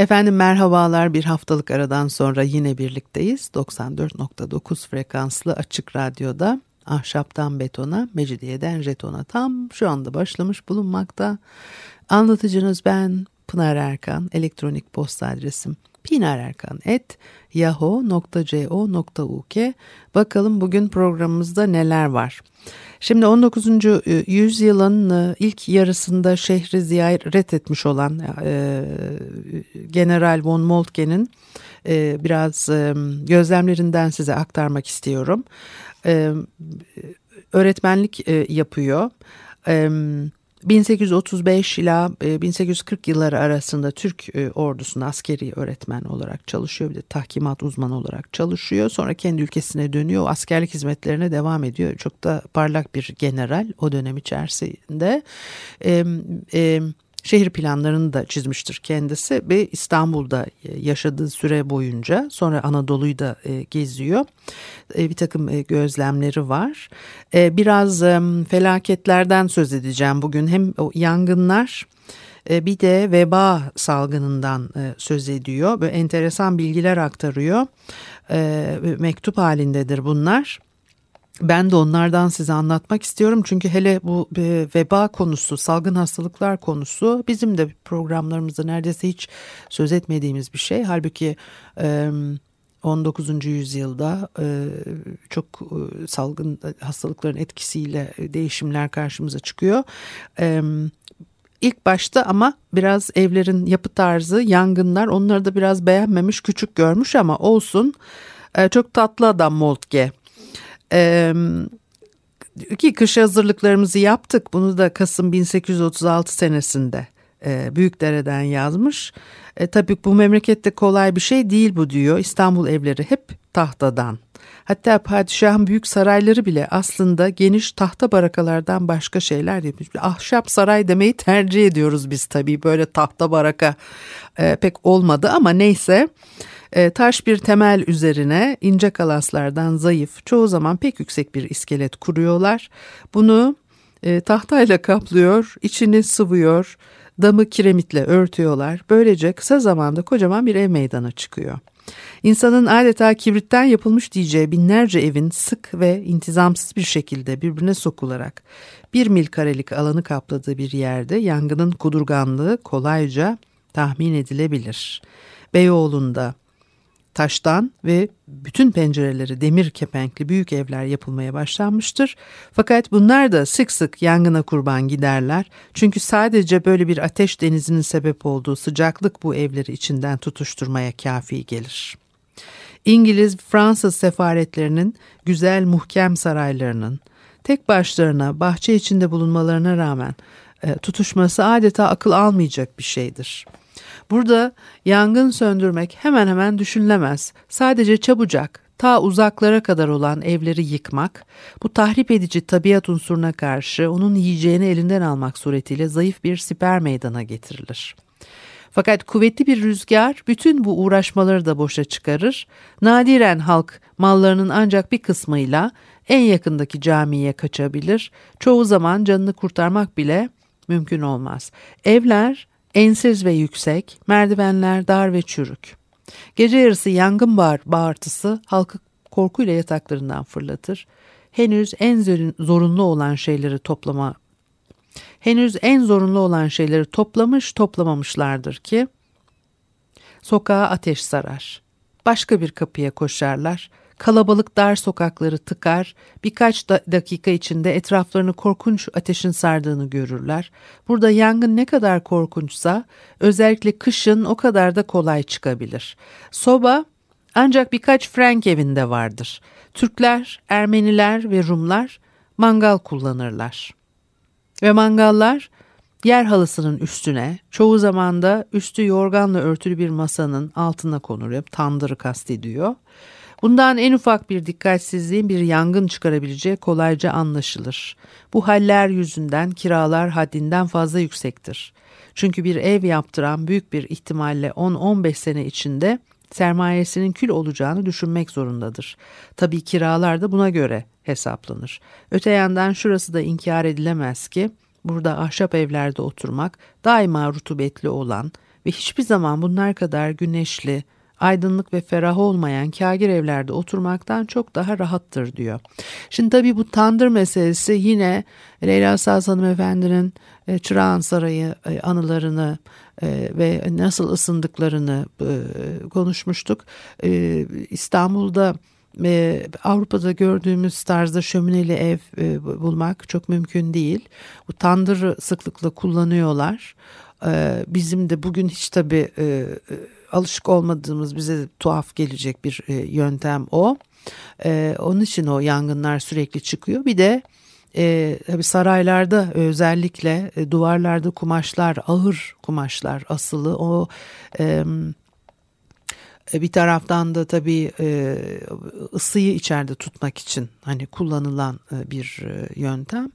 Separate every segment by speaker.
Speaker 1: Efendim merhabalar bir haftalık aradan sonra yine birlikteyiz. 94.9 frekanslı açık radyoda ahşaptan betona, mecidiyeden jetona tam şu anda başlamış bulunmakta. Anlatıcınız ben Pınar Erkan, elektronik posta adresim pinarerkan.yahoo.co.uk Bakalım bugün programımızda neler var. Şimdi 19. E, yüzyılın e, ilk yarısında şehri ziyaret etmiş olan e, General von Moltke'nin biraz gözlemlerinden size aktarmak istiyorum. E, öğretmenlik yapıyor. 1835 ila 1840 yılları arasında Türk e, ordusunda askeri öğretmen olarak çalışıyor. Bir de tahkimat uzmanı olarak çalışıyor. Sonra kendi ülkesine dönüyor. Askerlik hizmetlerine devam ediyor. Çok da parlak bir general o dönem içerisinde. E, e, şehir planlarını da çizmiştir kendisi ve İstanbul'da e, yaşadığı süre boyunca sonra Anadolu'yu da e, geziyor. E, bir takım gözlemleri var. Biraz felaketlerden söz edeceğim bugün hem o yangınlar bir de veba salgınından söz ediyor. Böyle enteresan bilgiler aktarıyor. Mektup halindedir bunlar. Ben de onlardan size anlatmak istiyorum çünkü hele bu e, veba konusu, salgın hastalıklar konusu bizim de programlarımızda neredeyse hiç söz etmediğimiz bir şey. Halbuki 19. yüzyılda e, çok e, salgın hastalıkların etkisiyle değişimler karşımıza çıkıyor. İlk başta ama biraz evlerin yapı tarzı, yangınlar onları da biraz beğenmemiş, küçük görmüş ama olsun. Çok tatlı adam Moltke ee, ki kış hazırlıklarımızı yaptık. Bunu da Kasım 1836 senesinde e, Büyükdere'den yazmış. E, tabii bu memlekette kolay bir şey değil bu diyor. İstanbul evleri hep tahtadan. Hatta padişahın büyük sarayları bile aslında geniş tahta barakalardan başka şeyler yapmış. Ahşap saray demeyi tercih ediyoruz biz tabii böyle tahta baraka e, pek olmadı ama neyse. E, taş bir temel üzerine ince kalaslardan zayıf, çoğu zaman pek yüksek bir iskelet kuruyorlar. Bunu e, tahtayla kaplıyor, içini sıvıyor, damı kiremitle örtüyorlar. Böylece kısa zamanda kocaman bir ev meydana çıkıyor. İnsanın adeta kibritten yapılmış diyeceği binlerce evin sık ve intizamsız bir şekilde birbirine sokularak bir mil karelik alanı kapladığı bir yerde yangının kudurganlığı kolayca tahmin edilebilir. Beyoğlu'nda taştan ve bütün pencereleri demir kepenkli büyük evler yapılmaya başlanmıştır. Fakat bunlar da sık sık yangına kurban giderler. Çünkü sadece böyle bir ateş denizinin sebep olduğu sıcaklık bu evleri içinden tutuşturmaya kafi gelir. İngiliz, Fransız sefaretlerinin güzel muhkem saraylarının tek başlarına bahçe içinde bulunmalarına rağmen e, tutuşması adeta akıl almayacak bir şeydir.'' Burada yangın söndürmek hemen hemen düşünülemez. Sadece çabucak, ta uzaklara kadar olan evleri yıkmak, bu tahrip edici tabiat unsuruna karşı onun yiyeceğini elinden almak suretiyle zayıf bir siper meydana getirilir. Fakat kuvvetli bir rüzgar bütün bu uğraşmaları da boşa çıkarır. Nadiren halk mallarının ancak bir kısmıyla en yakındaki camiye kaçabilir. Çoğu zaman canını kurtarmak bile mümkün olmaz. Evler Ensiz ve yüksek, merdivenler dar ve çürük. Gece yarısı yangın bağır, bağırtısı halkı korkuyla yataklarından fırlatır. Henüz en zorunlu olan şeyleri toplama henüz en zorunlu olan şeyleri toplamış toplamamışlardır ki sokağa ateş sarar. Başka bir kapıya koşarlar. Kalabalık dar sokakları tıkar, birkaç da dakika içinde etraflarını korkunç ateşin sardığını görürler. Burada yangın ne kadar korkunçsa özellikle kışın o kadar da kolay çıkabilir. Soba ancak birkaç Frank evinde vardır. Türkler, Ermeniler ve Rumlar mangal kullanırlar. Ve mangallar yer halısının üstüne, çoğu zaman da üstü yorganla örtülü bir masanın altına konur. Tandırı kastediyor. Bundan en ufak bir dikkatsizliğin bir yangın çıkarabileceği kolayca anlaşılır. Bu haller yüzünden kiralar haddinden fazla yüksektir. Çünkü bir ev yaptıran büyük bir ihtimalle 10-15 sene içinde sermayesinin kül olacağını düşünmek zorundadır. Tabii kiralar da buna göre hesaplanır. Öte yandan şurası da inkar edilemez ki burada ahşap evlerde oturmak daima rutubetli olan ve hiçbir zaman bunlar kadar güneşli, aydınlık ve ferah olmayan kagir evlerde oturmaktan çok daha rahattır diyor. Şimdi tabii bu tandır meselesi yine Leyla Saz hanımefendinin e, Çırağan Sarayı e, anılarını e, ve nasıl ısındıklarını konuşmuştuk. İstanbul'da Avrupa'da gördüğümüz tarzda şömineli ev bulmak çok mümkün değil. Bu tandırı sıklıkla kullanıyorlar. Bizim de bugün hiç tabii alışık olmadığımız bize tuhaf gelecek bir yöntem o. Onun için o yangınlar sürekli çıkıyor. Bir de e, tabii saraylarda özellikle e, duvarlarda kumaşlar ağır kumaşlar asılı o e, bir taraftan da tabii e, ısıyı içeride tutmak için hani kullanılan e, bir e, yöntem.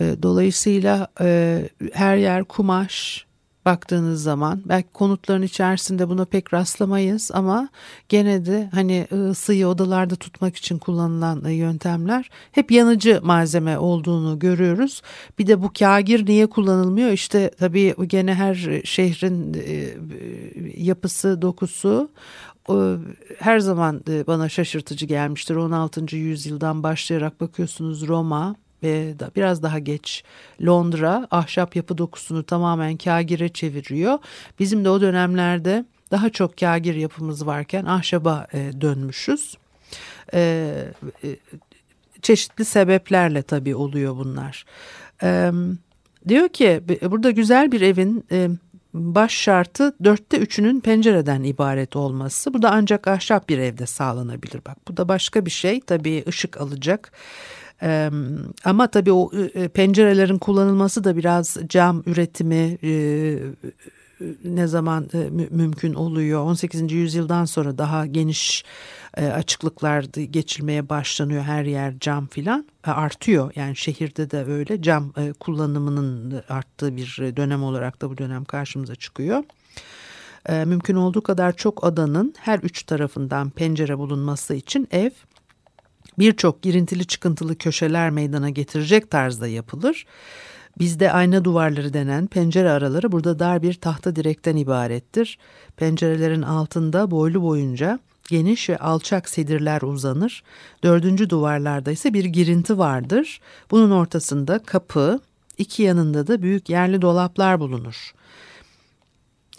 Speaker 1: E, dolayısıyla e, her yer kumaş baktığınız zaman belki konutların içerisinde buna pek rastlamayız ama gene de hani ısıyı odalarda tutmak için kullanılan yöntemler hep yanıcı malzeme olduğunu görüyoruz. Bir de bu kagir niye kullanılmıyor? İşte tabii gene her şehrin yapısı, dokusu her zaman bana şaşırtıcı gelmiştir. 16. yüzyıldan başlayarak bakıyorsunuz Roma, ve biraz daha geç Londra ahşap yapı dokusunu tamamen kagire çeviriyor. Bizim de o dönemlerde daha çok kagir yapımız varken ahşaba e, dönmüşüz. E, e, çeşitli sebeplerle tabii oluyor bunlar. E, diyor ki burada güzel bir evin e, baş şartı dörtte üçünün pencereden ibaret olması. Bu da ancak ahşap bir evde sağlanabilir. Bak bu da başka bir şey. Tabii ışık alacak. Ama tabii o pencerelerin kullanılması da biraz cam üretimi e, ne zaman e, mümkün oluyor. 18. yüzyıldan sonra daha geniş e, açıklıklar geçilmeye başlanıyor. Her yer cam filan e, artıyor. Yani şehirde de öyle cam kullanımının arttığı bir dönem olarak da bu dönem karşımıza çıkıyor. E, mümkün olduğu kadar çok adanın her üç tarafından pencere bulunması için ev birçok girintili çıkıntılı köşeler meydana getirecek tarzda yapılır. Bizde ayna duvarları denen pencere araları burada dar bir tahta direkten ibarettir. Pencerelerin altında boylu boyunca geniş ve alçak sedirler uzanır. Dördüncü duvarlarda ise bir girinti vardır. Bunun ortasında kapı, iki yanında da büyük yerli dolaplar bulunur.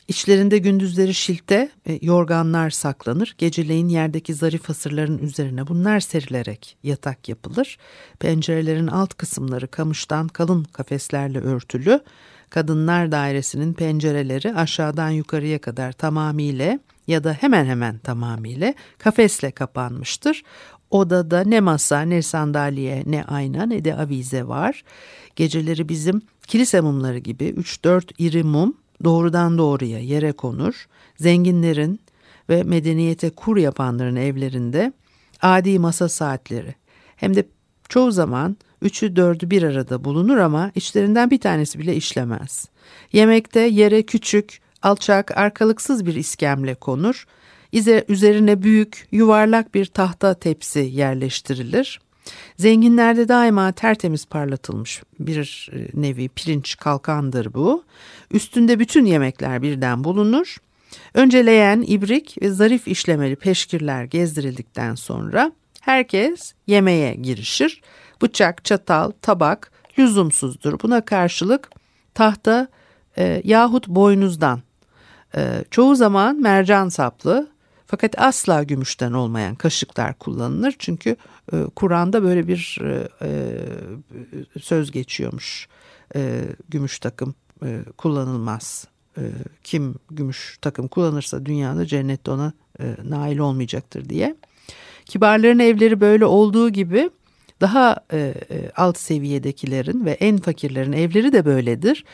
Speaker 1: İçlerinde gündüzleri şilte yorganlar saklanır. Geceleyin yerdeki zarif hasırların üzerine bunlar serilerek yatak yapılır. Pencerelerin alt kısımları kamıştan kalın kafeslerle örtülü. Kadınlar dairesinin pencereleri aşağıdan yukarıya kadar tamamıyla ya da hemen hemen tamamıyla kafesle kapanmıştır. Odada ne masa, ne sandalye, ne ayna, ne de avize var. Geceleri bizim kilise mumları gibi 3-4 iri mum doğrudan doğruya yere konur. Zenginlerin ve medeniyete kur yapanların evlerinde adi masa saatleri hem de çoğu zaman üçü dördü bir arada bulunur ama içlerinden bir tanesi bile işlemez. Yemekte yere küçük, alçak, arkalıksız bir iskemle konur. Üzerine büyük, yuvarlak bir tahta tepsi yerleştirilir. Zenginlerde daima tertemiz parlatılmış bir e, nevi pirinç kalkandır bu. Üstünde bütün yemekler birden bulunur. Önce leğen, ibrik ve zarif işlemeli peşkirler gezdirildikten sonra herkes yemeğe girişir. Bıçak, çatal, tabak lüzumsuzdur. Buna karşılık tahta e, yahut boynuzdan, e, çoğu zaman mercan saplı fakat asla gümüşten olmayan kaşıklar kullanılır. Çünkü e, Kur'an'da böyle bir e, e, söz geçiyormuş. E, gümüş takım e, kullanılmaz. E, kim gümüş takım kullanırsa dünyada cennette ona e, nail olmayacaktır diye. Kibarların evleri böyle olduğu gibi Daha e, e, alt seviyedekilerin ve en fakirlerin evleri de böyledir.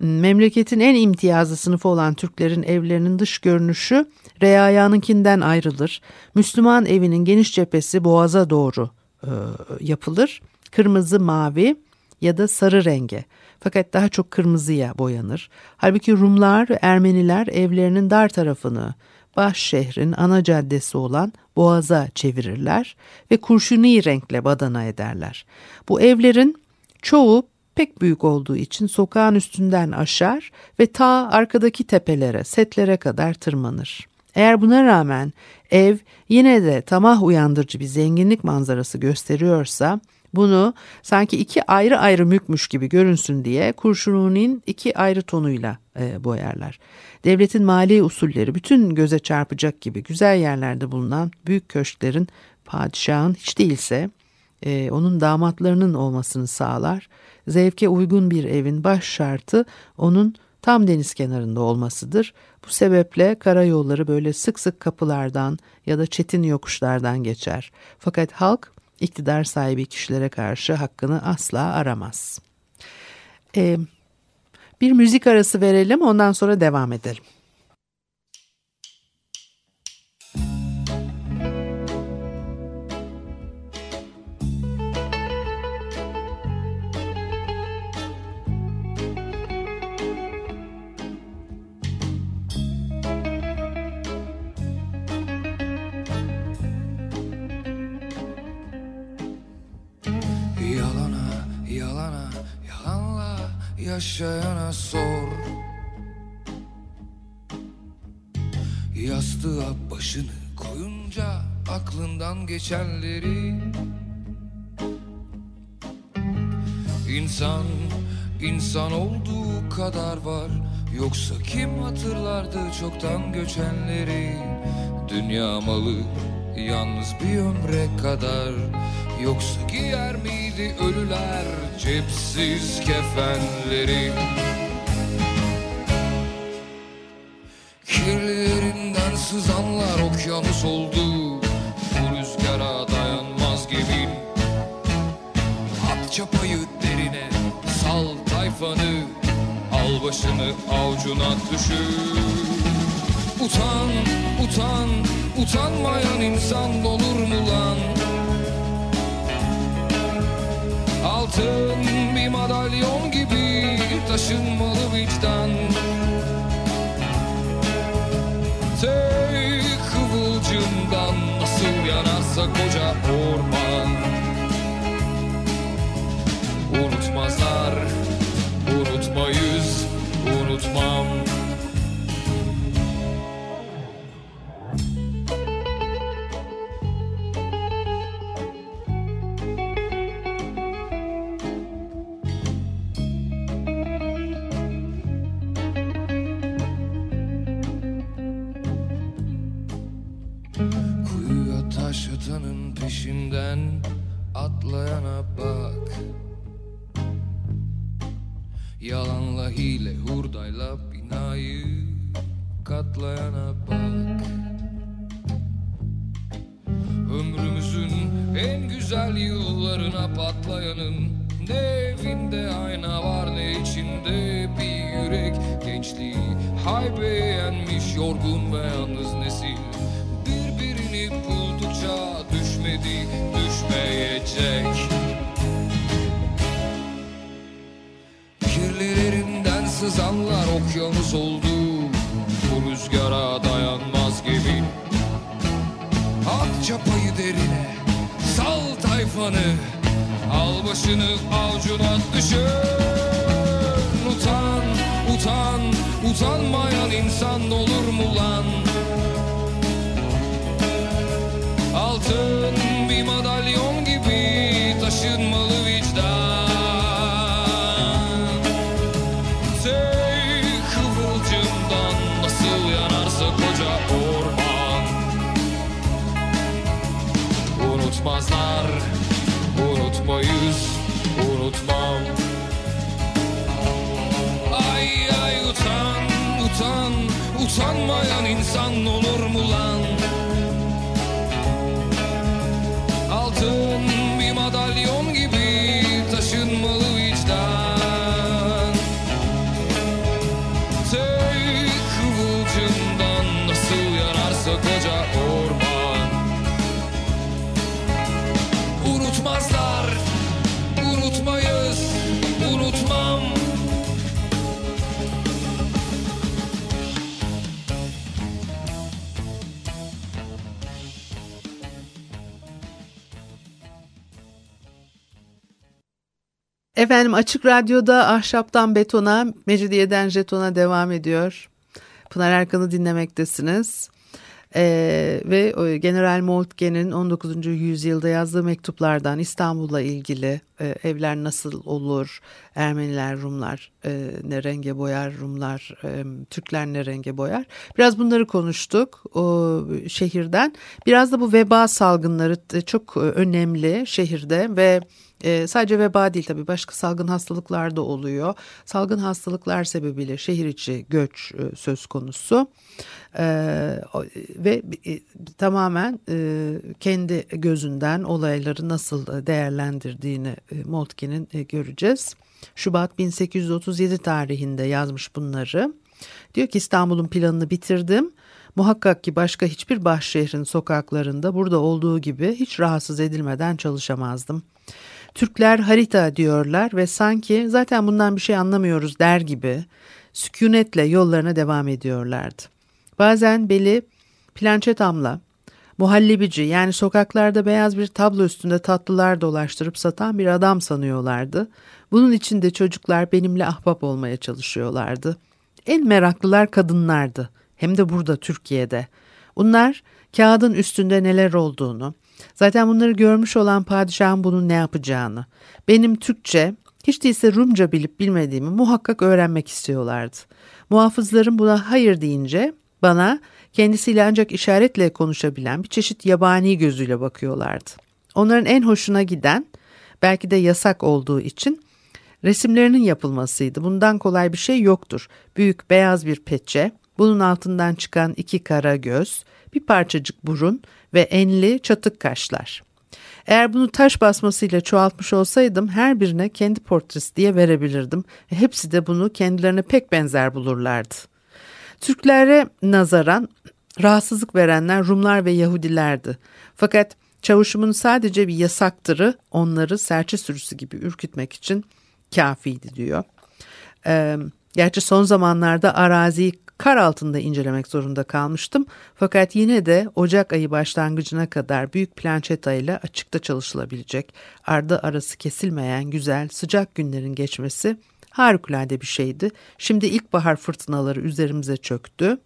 Speaker 1: Memleketin en imtiyazlı sınıfı olan Türklerin evlerinin dış görünüşü reayanınkinden ayrılır. Müslüman evinin geniş cephesi boğaza doğru e, yapılır. Kırmızı, mavi ya da sarı renge. Fakat daha çok kırmızıya boyanır. Halbuki Rumlar ve Ermeniler evlerinin dar tarafını baş şehrin ana caddesi olan Boğaz'a çevirirler ve kurşuni renkle badana ederler. Bu evlerin çoğu pek büyük olduğu için sokağın üstünden aşar ve ta arkadaki tepelere, setlere kadar tırmanır. Eğer buna rağmen ev yine de tamah uyandırıcı bir zenginlik manzarası gösteriyorsa bunu sanki iki ayrı ayrı mülkmüş gibi görünsün diye kurşunun iki ayrı tonuyla e, boyarlar. Devletin mali usulleri bütün göze çarpacak gibi güzel yerlerde bulunan büyük köşklerin padişahın hiç değilse e, onun damatlarının olmasını sağlar. Zevke uygun bir evin baş şartı onun tam deniz kenarında olmasıdır. Bu sebeple karayolları böyle sık sık kapılardan ya da çetin yokuşlardan geçer. Fakat halk iktidar sahibi kişilere karşı hakkını asla aramaz. Ee, bir müzik arası verelim ondan sonra devam edelim.
Speaker 2: Yaşayana sor. Yastığa başını koyunca aklından geçenleri. İnsan, insan olduğu kadar var. Yoksa kim hatırlardı çoktan göçenleri? Dünya malı yalnız bir ömre kadar Yoksa giyer miydi ölüler cepsiz kefenleri? Kirlerinden sızanlar okyanus oldu Bu rüzgara dayanmaz gemin At çapayı derine sal tayfanı Al başını avucuna düşür. Utan, utan, utanmayan insan olur mu lan? Altın bir madalyon gibi taşınmalı vicdan Tek kıvılcımdan nasıl yanarsa koca orman Unutmazlar, yorgun ve yalnız nesil. Birbirini buldukça düşmedi düşmeyecek. Kirlilerinden sızanlar okyanus oldu. Bu rüzgara dayanmaz gemin At çapayı derine Sal tayfanı. Al başını avucuna düşün Utan, utan, utanmayan insan olur mu lan? Altın bir madalyon gibi taşınmalı
Speaker 1: Efendim Açık Radyo'da Ahşaptan Betona, Mecidiyeden Jeton'a devam ediyor. Pınar Erkan'ı dinlemektesiniz. Ee, ve o General Moltke'nin 19. yüzyılda yazdığı mektuplardan İstanbul'la ilgili e, evler nasıl olur, Ermeniler, Rumlar e, ne renge boyar, Rumlar, e, Türkler ne renge boyar. Biraz bunları konuştuk o şehirden. Biraz da bu veba salgınları e, çok önemli şehirde ve e, sadece veba değil tabii başka salgın hastalıklar da oluyor. Salgın hastalıklar sebebiyle şehir içi göç e, söz konusu e, ve e, tamamen e, kendi gözünden olayları nasıl değerlendirdiğini e, Moltke'nin e, göreceğiz. Şubat 1837 tarihinde yazmış bunları. Diyor ki İstanbul'un planını bitirdim. Muhakkak ki başka hiçbir baş şehrin sokaklarında burada olduğu gibi hiç rahatsız edilmeden çalışamazdım. Türkler harita diyorlar ve sanki zaten bundan bir şey anlamıyoruz der gibi sükunetle yollarına devam ediyorlardı. Bazen beli plançetamla muhallebici yani sokaklarda beyaz bir tablo üstünde tatlılar dolaştırıp satan bir adam sanıyorlardı. Bunun için de çocuklar benimle ahbap olmaya çalışıyorlardı. En meraklılar kadınlardı. Hem de burada Türkiye'de. Bunlar kağıdın üstünde neler olduğunu, zaten bunları görmüş olan padişahın bunun ne yapacağını, benim Türkçe, hiç değilse Rumca bilip bilmediğimi muhakkak öğrenmek istiyorlardı. Muhafızlarım buna hayır deyince bana kendisiyle ancak işaretle konuşabilen bir çeşit yabani gözüyle bakıyorlardı. Onların en hoşuna giden, belki de yasak olduğu için resimlerinin yapılmasıydı. Bundan kolay bir şey yoktur. Büyük beyaz bir peçe, bunun altından çıkan iki kara göz, bir parçacık burun ve enli çatık kaşlar. Eğer bunu taş basmasıyla çoğaltmış olsaydım her birine kendi portresi diye verebilirdim. Hepsi de bunu kendilerine pek benzer bulurlardı. Türklere nazaran rahatsızlık verenler Rumlar ve Yahudilerdi. Fakat çavuşumun sadece bir yasaktırı onları serçe sürüsü gibi ürkütmek için kafiydi diyor. Ee, gerçi son zamanlarda araziyi kar altında incelemek zorunda kalmıştım. Fakat yine de Ocak ayı başlangıcına kadar büyük plançeta ile açıkta çalışılabilecek, ardı arası kesilmeyen güzel sıcak günlerin geçmesi harikulade bir şeydi. Şimdi ilkbahar fırtınaları üzerimize çöktü.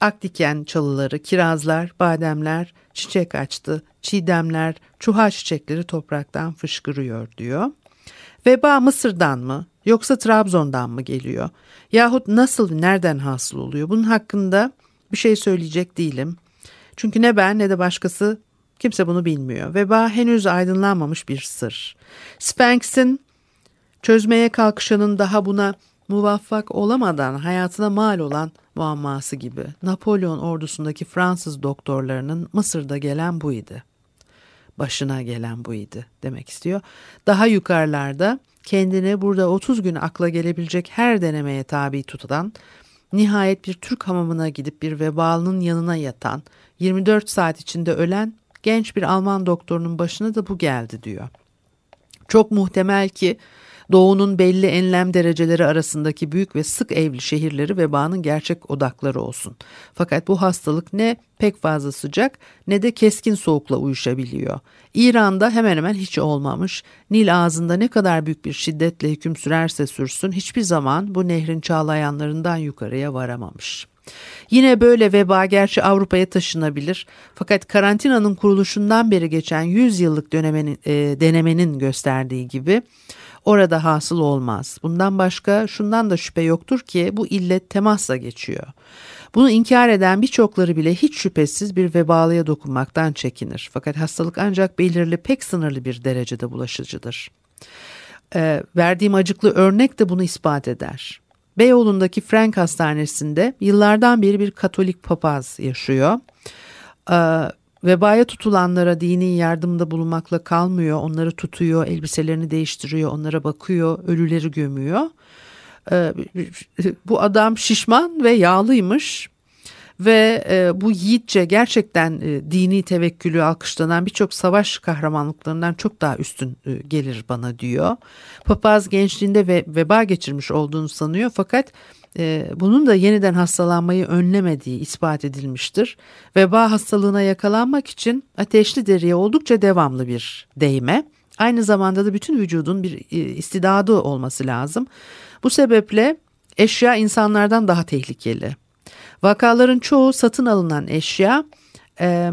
Speaker 1: Akdiken çalıları, kirazlar, bademler çiçek açtı, çiğdemler, çuha çiçekleri topraktan fışkırıyor diyor. Veba Mısır'dan mı yoksa Trabzon'dan mı geliyor? Yahut nasıl, nereden hasıl oluyor? Bunun hakkında bir şey söyleyecek değilim. Çünkü ne ben ne de başkası kimse bunu bilmiyor. Veba henüz aydınlanmamış bir sır. Sphinx'in çözmeye kalkışanın daha buna muvaffak olamadan hayatına mal olan muamması gibi Napolyon ordusundaki Fransız doktorlarının Mısır'da gelen bu idi. Başına gelen bu idi demek istiyor. Daha yukarılarda kendini burada 30 gün akla gelebilecek her denemeye tabi tutulan, nihayet bir Türk hamamına gidip bir vebalının yanına yatan, 24 saat içinde ölen genç bir Alman doktorunun başına da bu geldi diyor. Çok muhtemel ki Doğu'nun belli enlem dereceleri arasındaki büyük ve sık evli şehirleri vebanın gerçek odakları olsun. Fakat bu hastalık ne pek fazla sıcak ne de keskin soğukla uyuşabiliyor. İran'da hemen hemen hiç olmamış. Nil ağzında ne kadar büyük bir şiddetle hüküm sürerse sürsün hiçbir zaman bu nehrin çağlayanlarından yukarıya varamamış.'' Yine böyle veba gerçi Avrupa'ya taşınabilir. Fakat karantinanın kuruluşundan beri geçen 100 yıllık dönemenin, e, denemenin gösterdiği gibi orada hasıl olmaz. Bundan başka şundan da şüphe yoktur ki bu illet temasla geçiyor. Bunu inkar eden birçokları bile hiç şüphesiz bir vebalıya dokunmaktan çekinir. Fakat hastalık ancak belirli pek sınırlı bir derecede bulaşıcıdır. Ee, verdiğim acıklı örnek de bunu ispat eder. Beyoğlu'ndaki Frank Hastanesi'nde yıllardan beri bir Katolik papaz yaşıyor. Ee, Vebaya tutulanlara dini yardımda bulunmakla kalmıyor. Onları tutuyor, elbiselerini değiştiriyor, onlara bakıyor, ölüleri gömüyor. E, bu adam şişman ve yağlıymış ve e, bu yiğitçe gerçekten e, dini tevekkülü alkışlanan birçok savaş kahramanlıklarından çok daha üstün e, gelir bana diyor. Papaz gençliğinde ve veba geçirmiş olduğunu sanıyor fakat e, bunun da yeniden hastalanmayı önlemediği ispat edilmiştir. Veba hastalığına yakalanmak için ateşli deriye oldukça devamlı bir değme. Aynı zamanda da bütün vücudun bir e, istidadı olması lazım. Bu sebeple eşya insanlardan daha tehlikeli. Vakaların çoğu satın alınan eşya e,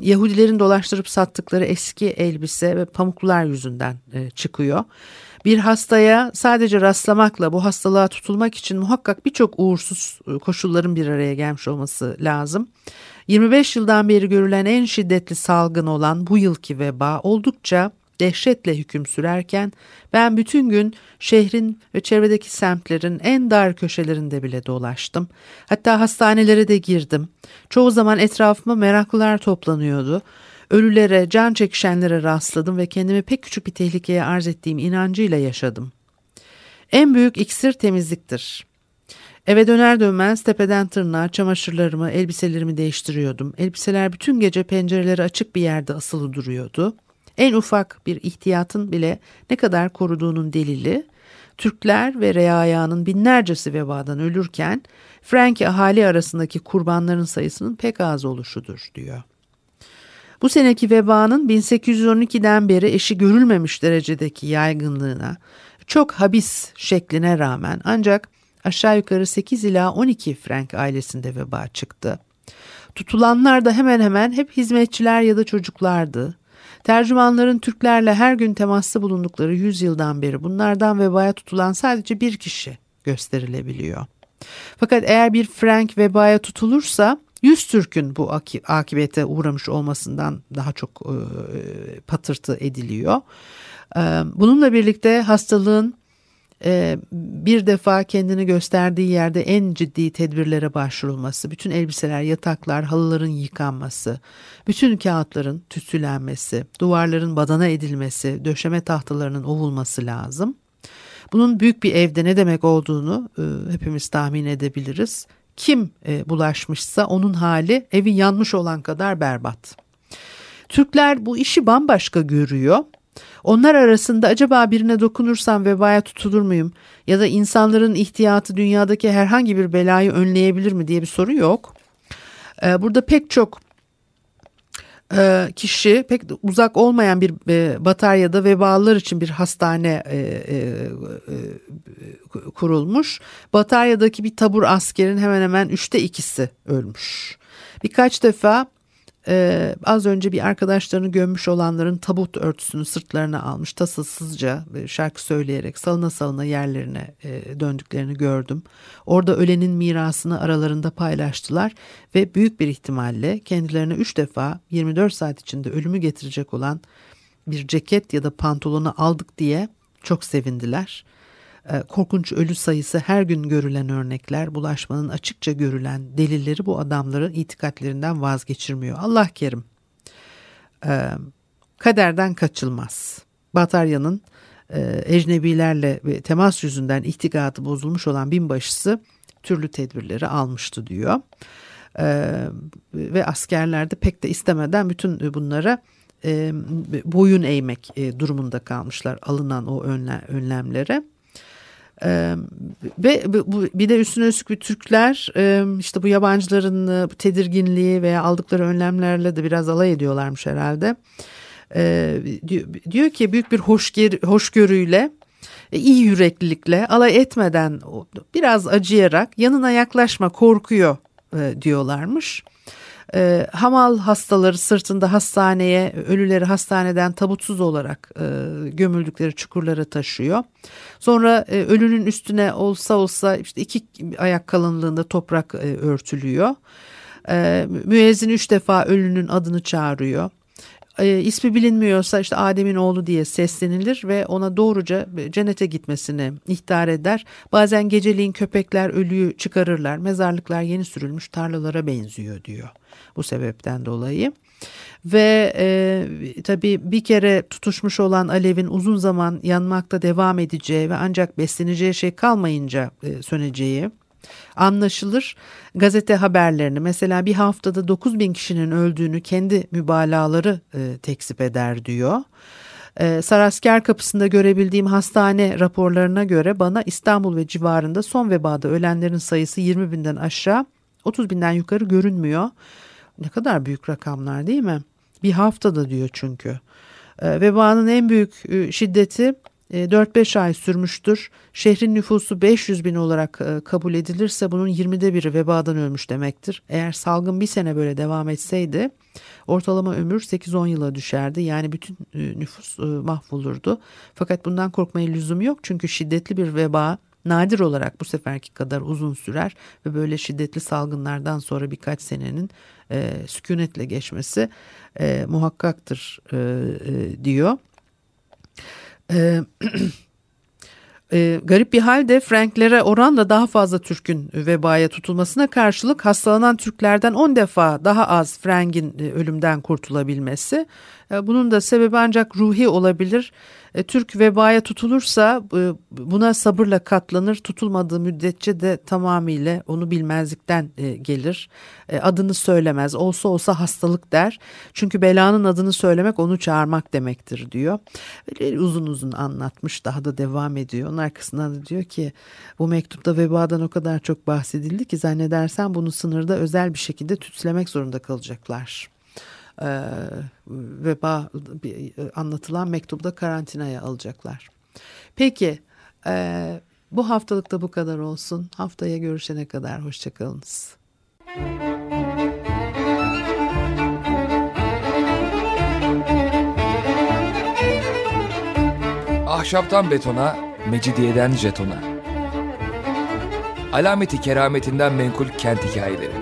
Speaker 1: Yahudilerin dolaştırıp sattıkları eski elbise ve pamuklar yüzünden e, çıkıyor. Bir hastaya sadece rastlamakla bu hastalığa tutulmak için muhakkak birçok uğursuz koşulların bir araya gelmiş olması lazım. 25 yıldan beri görülen en şiddetli salgın olan bu yılki veba oldukça dehşetle hüküm sürerken ben bütün gün şehrin ve çevredeki semtlerin en dar köşelerinde bile dolaştım. Hatta hastanelere de girdim. Çoğu zaman etrafıma meraklılar toplanıyordu. Ölülere, can çekişenlere rastladım ve kendimi pek küçük bir tehlikeye arz ettiğim inancıyla yaşadım. En büyük iksir temizliktir. Eve döner dönmez tepeden tırnağa çamaşırlarımı, elbiselerimi değiştiriyordum. Elbiseler bütün gece pencereleri açık bir yerde asılı duruyordu. En ufak bir ihtiyatın bile ne kadar koruduğunun delili Türkler ve reayanın binlercesi vebadan ölürken Frank ahali arasındaki kurbanların sayısının pek az oluşudur diyor. Bu seneki vebanın 1812'den beri eşi görülmemiş derecedeki yaygınlığına, çok habis şekline rağmen ancak aşağı yukarı 8 ila 12 Frank ailesinde veba çıktı. Tutulanlar da hemen hemen hep hizmetçiler ya da çocuklardı. Tercümanların Türklerle her gün temaslı bulundukları yüzyıldan beri bunlardan vebaya tutulan sadece bir kişi gösterilebiliyor. Fakat eğer bir Frank vebaya tutulursa 100 Türk'ün bu akibete uğramış olmasından daha çok e, patırtı ediliyor. E, bununla birlikte hastalığın bir defa kendini gösterdiği yerde en ciddi tedbirlere başvurulması, bütün elbiseler, yataklar, halıların yıkanması, bütün kağıtların tütsülenmesi, duvarların badana edilmesi, döşeme tahtalarının ovulması lazım. Bunun büyük bir evde ne demek olduğunu e, hepimiz tahmin edebiliriz. Kim e, bulaşmışsa onun hali evi yanmış olan kadar berbat. Türkler bu işi bambaşka görüyor onlar arasında acaba birine dokunursam vebaya tutulur muyum? Ya da insanların ihtiyatı dünyadaki herhangi bir belayı önleyebilir mi diye bir soru yok. Ee, burada pek çok e, kişi pek uzak olmayan bir e, bataryada vebalılar için bir hastane e, kurulmuş. Bataryadaki bir tabur askerin hemen hemen üçte ikisi ölmüş. Birkaç defa ee, az önce bir arkadaşlarını gömmüş olanların tabut örtüsünü sırtlarına almış tasasızca şarkı söyleyerek salına salına yerlerine e, döndüklerini gördüm. Orada ölenin mirasını aralarında paylaştılar ve büyük bir ihtimalle kendilerine üç defa 24 saat içinde ölümü getirecek olan bir ceket ya da pantolonu aldık diye çok sevindiler. Ee, korkunç ölü sayısı her gün görülen örnekler, bulaşmanın açıkça görülen delilleri bu adamların itikatlerinden vazgeçirmiyor. Allah kerim. Ee, kaderden kaçılmaz. Batarya'nın e, ecnebilerle temas yüzünden ihtigatı bozulmuş olan binbaşısı türlü tedbirleri almıştı diyor. Ee, ve askerler de pek de istemeden bütün bunlara e, boyun eğmek e, durumunda kalmışlar alınan o önlemlere. Ee, ve bu, bir de üstüne üstlük bir Türkler e, işte bu yabancıların e, tedirginliği veya aldıkları önlemlerle de biraz alay ediyorlarmış herhalde. Ee, diyor, diyor ki büyük bir hoşgör, hoşgörüyle e, iyi yüreklilikle alay etmeden biraz acıyarak yanına yaklaşma korkuyor e, diyorlarmış e, hamal hastaları sırtında hastaneye, ölüleri hastaneden tabutsuz olarak e, gömüldükleri çukurlara taşıyor. Sonra e, ölünün üstüne olsa olsa işte iki ayak kalınlığında toprak e, örtülüyor. E, müezzin üç defa ölünün adını çağırıyor. E, ismi bilinmiyorsa işte Adem'in oğlu diye seslenilir ve ona doğruca cennete gitmesini ihtar eder. Bazen geceliğin köpekler ölüyü çıkarırlar. Mezarlıklar yeni sürülmüş tarlalara benziyor diyor bu sebepten dolayı. Ve e, tabii bir kere tutuşmuş olan alevin uzun zaman yanmakta devam edeceği ve ancak besleneceği şey kalmayınca e, söneceği anlaşılır. Gazete haberlerini mesela bir haftada 9 bin kişinin öldüğünü kendi mübalağaları e, tekzip eder diyor. Ee, Sarasker kapısında görebildiğim hastane raporlarına göre bana İstanbul ve civarında son vebada ölenlerin sayısı 20 binden aşağı 30 binden yukarı görünmüyor. Ne kadar büyük rakamlar değil mi? Bir haftada diyor çünkü. Ee, vebanın en büyük e, şiddeti 4-5 e, ay sürmüştür. Şehrin nüfusu 500 bin olarak e, kabul edilirse bunun 20'de biri vebadan ölmüş demektir. Eğer salgın bir sene böyle devam etseydi ortalama ömür 8-10 yıla düşerdi. Yani bütün nüfus mahvolurdu. Fakat bundan korkmaya lüzum yok çünkü şiddetli bir veba nadir olarak bu seferki kadar uzun sürer ve böyle şiddetli salgınlardan sonra birkaç senenin e, sükunetle geçmesi e, muhakkaktır e, e, diyor. E, e, garip bir halde Franklere oranla daha fazla Türk'ün vebaya tutulmasına karşılık hastalanan Türklerden 10 defa daha az Frank'in e, ölümden kurtulabilmesi. E, bunun da sebebi ancak ruhi olabilir. E, Türk vebaya tutulursa e, buna sabırla katlanır. Tutulmadığı müddetçe de tamamıyla onu bilmezlikten gelir. Adını söylemez. Olsa olsa hastalık der. Çünkü belanın adını söylemek onu çağırmak demektir diyor. Böyle uzun uzun anlatmış. Daha da devam ediyor. Onun arkasından da diyor ki bu mektupta vebadan o kadar çok bahsedildi ki zannedersen bunu sınırda özel bir şekilde tütslemek zorunda kalacaklar e, veba e, anlatılan mektubda karantinaya alacaklar. Peki e, bu haftalıkta bu kadar olsun. Haftaya görüşene kadar hoşçakalınız.
Speaker 3: Ahşaptan betona, mecidiyeden jetona. Alameti kerametinden menkul kent hikayeleri.